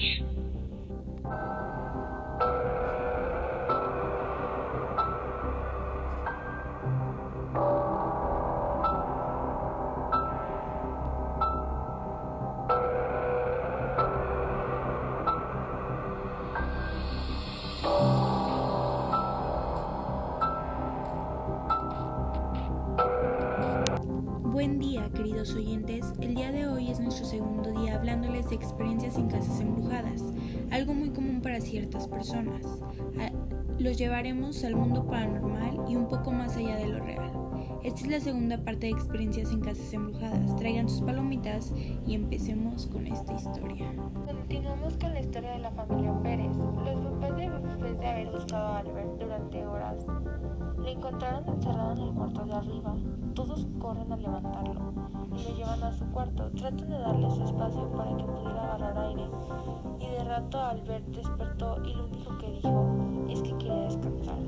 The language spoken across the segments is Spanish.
much. Queridos oyentes. El día de hoy es nuestro segundo día hablándoles de experiencias en casas embrujadas, algo muy común para ciertas personas. Los llevaremos al mundo paranormal y un poco más allá de lo real. Esta es la segunda parte de experiencias en casas embrujadas. Traigan sus palomitas y empecemos con esta historia. Continuamos con la historia de la familia Pérez. Los papás, de- después de haber buscado a Albert durante horas, lo encontraron encerrado en el cuarto de arriba. Todos corren a levantarlo y lo llevan a su cuarto. Tratan de darle su espacio para que pudiera agarrar aire. Y de rato Albert despertó y lo único que dijo es que quería descansar.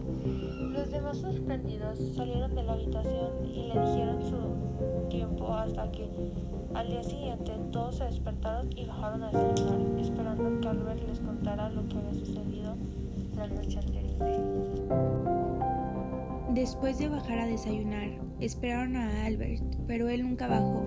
Los demás sorprendidos salieron de la habitación y le dijeron su tiempo hasta que al día siguiente todos se despertaron y bajaron a desayunar, esperando que Albert les contara lo que había sucedido la noche anterior. Después de bajar a desayunar, esperaron a Albert, pero él nunca bajó.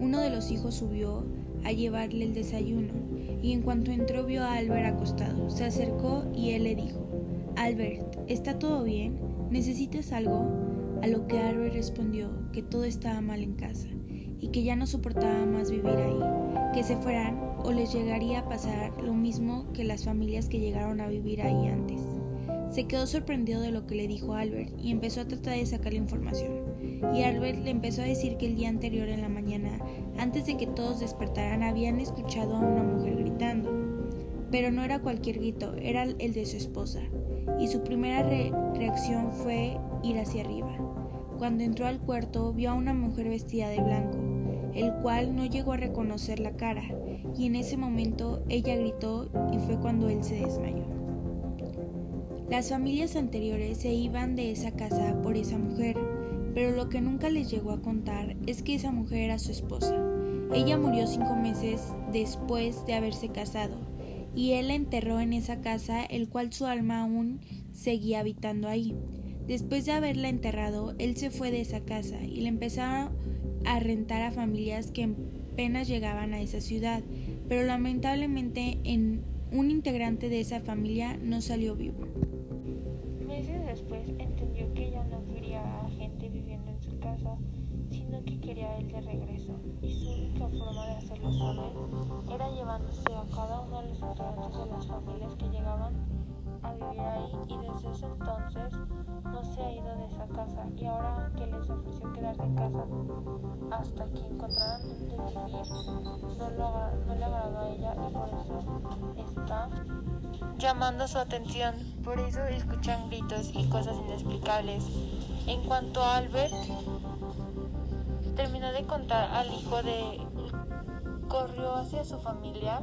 Uno de los hijos subió a llevarle el desayuno y en cuanto entró vio a Albert acostado. Se acercó y él le dijo, Albert, ¿está todo bien? ¿Necesitas algo? A lo que Albert respondió que todo estaba mal en casa y que ya no soportaba más vivir ahí, que se fueran o les llegaría a pasar lo mismo que las familias que llegaron a vivir ahí antes. Se quedó sorprendido de lo que le dijo Albert y empezó a tratar de sacar la información. Y Albert le empezó a decir que el día anterior en la mañana, antes de que todos despertaran, habían escuchado a una mujer gritando. Pero no era cualquier grito, era el de su esposa. Y su primera re- reacción fue ir hacia arriba. Cuando entró al cuarto, vio a una mujer vestida de blanco, el cual no llegó a reconocer la cara, y en ese momento ella gritó y fue cuando él se desmayó. Las familias anteriores se iban de esa casa por esa mujer, pero lo que nunca les llegó a contar es que esa mujer era su esposa. Ella murió cinco meses después de haberse casado, y él la enterró en esa casa, el cual su alma aún seguía habitando ahí. Después de haberla enterrado, él se fue de esa casa y le empezaron a rentar a familias que apenas llegaban a esa ciudad, pero lamentablemente en un integrante de esa familia no salió vivo. Regreso. Y su única forma de hacerlo saber era llevándose a cada uno de los integrantes de las familias que llegaban a vivir ahí y desde ese entonces no se ha ido de esa casa y ahora que les ofreció quedarse en casa hasta que encontraran donde vivir no, lo no le agradó a ella y por eso está llamando su atención. Por eso escuchan gritos y cosas inexplicables. En cuanto a Albert, terminó de contar al hijo de... corrió hacia su familia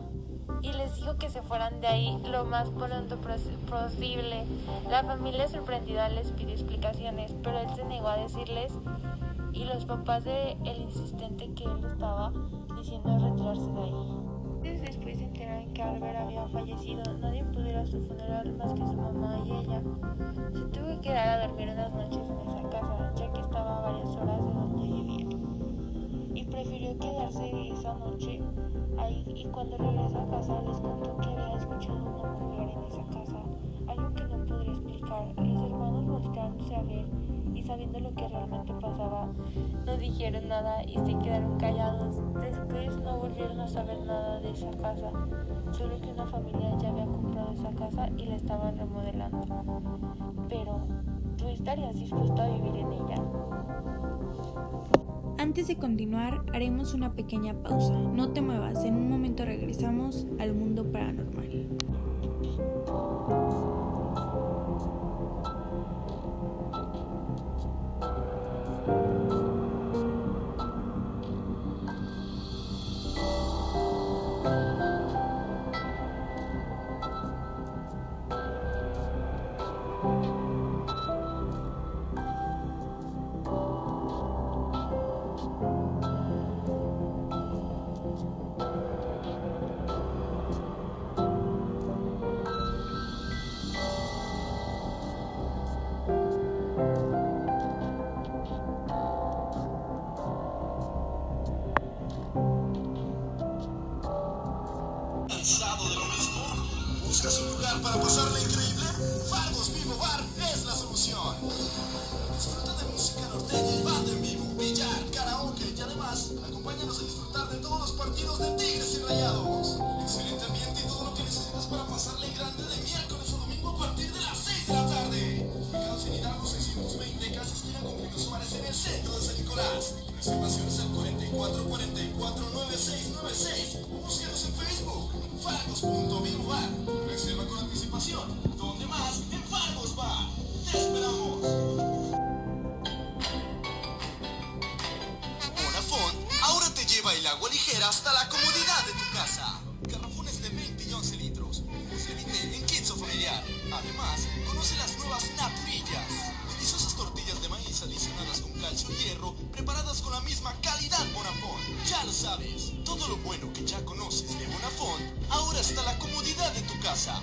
y les dijo que se fueran de ahí lo más pronto posible. La familia sorprendida les pidió explicaciones, pero él se negó a decirles y los papás de el insistente que él estaba diciendo retirarse de ahí. Después se enteraron que Albert había fallecido. Nadie pudo ir a su funeral más que su mamá y ella. Se tuvo que quedar a dormir unas noches en esa casa, ya que estaba a varias horas de donde. Y prefirió quedarse esa noche ahí y cuando regresó a casa les contó que había escuchado una mujer en esa casa, algo que no podría explicar. Los hermanos volteándose a ver y sabiendo lo que realmente pasaba, no dijeron nada y se quedaron callados. Después no volvieron a saber nada de esa casa, solo que una familia ya había comprado esa casa y la estaban remodelando. Pero, ¿tú estarías dispuesto a vivir en ella? Antes de continuar, haremos una pequeña pausa. No te muevas, en un momento regresamos al mundo paranormal. cansado de ¿Buscas un lugar para pasarla increíble? Fagos Vivo Bar es la solución. Disfruta de música norteña y banda en vivo, billar, karaoke y además acompáñanos a disfrutar de todos los partidos de Tigres Reservaciones al 44 44 9696 o búsquenos en Facebook. Fargos.vivo Bar. Reserva con anticipación. ¿Dónde más? En Fargos Bar. Te esperamos. Bonafont ahora te lleva el agua ligera hasta la comodidad de tu casa. Garrafones de 20 y 11 litros. Se vende en Kitso Familiar. Además, conoce las nuevas naturillas. Y hierro, preparadas con la misma calidad Bonafont. Ya lo sabes, todo lo bueno que ya conoces de Bonafont, ahora está la comodidad de tu casa.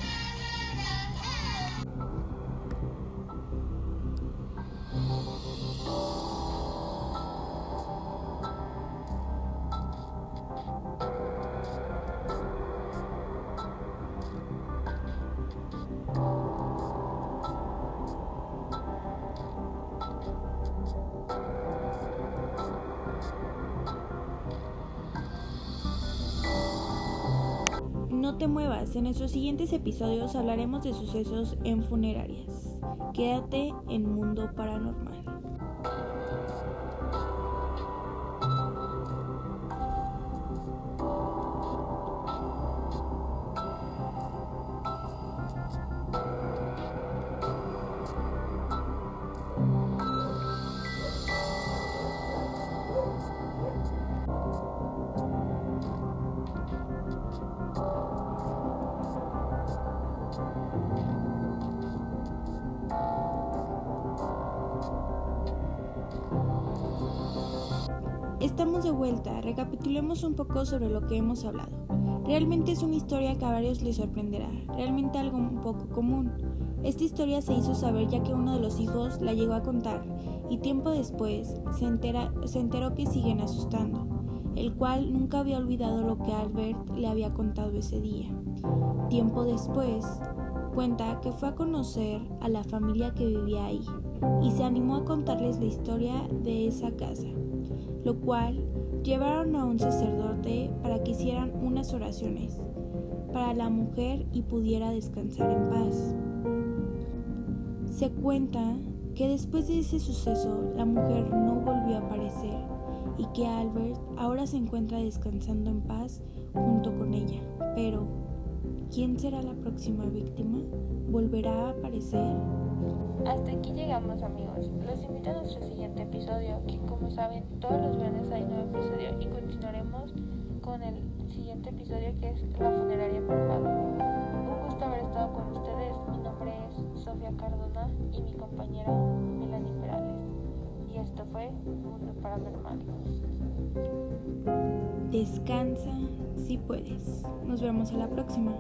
Te muevas, en nuestros siguientes episodios hablaremos de sucesos en funerarias. Quédate en Mundo Paranormal. Estamos de vuelta, recapitulemos un poco sobre lo que hemos hablado. Realmente es una historia que a varios les sorprenderá, realmente algo un poco común. Esta historia se hizo saber ya que uno de los hijos la llegó a contar y tiempo después se, entera, se enteró que siguen asustando, el cual nunca había olvidado lo que Albert le había contado ese día. Tiempo después, cuenta que fue a conocer a la familia que vivía ahí y se animó a contarles la historia de esa casa lo cual llevaron a un sacerdote para que hicieran unas oraciones para la mujer y pudiera descansar en paz. Se cuenta que después de ese suceso la mujer no volvió a aparecer y que Albert ahora se encuentra descansando en paz junto con ella. Pero, ¿quién será la próxima víctima? ¿Volverá a aparecer? Hasta aquí llegamos amigos. Los invito a nuestro siguiente episodio, que como saben todos los viernes hay nuevo episodio y continuaremos con el siguiente episodio que es La funeraria malvada. Un gusto haber estado con ustedes. Mi nombre es Sofía Cardona y mi compañera Melanie Perales. Y esto fue Mundo Paranormal. Descansa si puedes. Nos vemos a la próxima.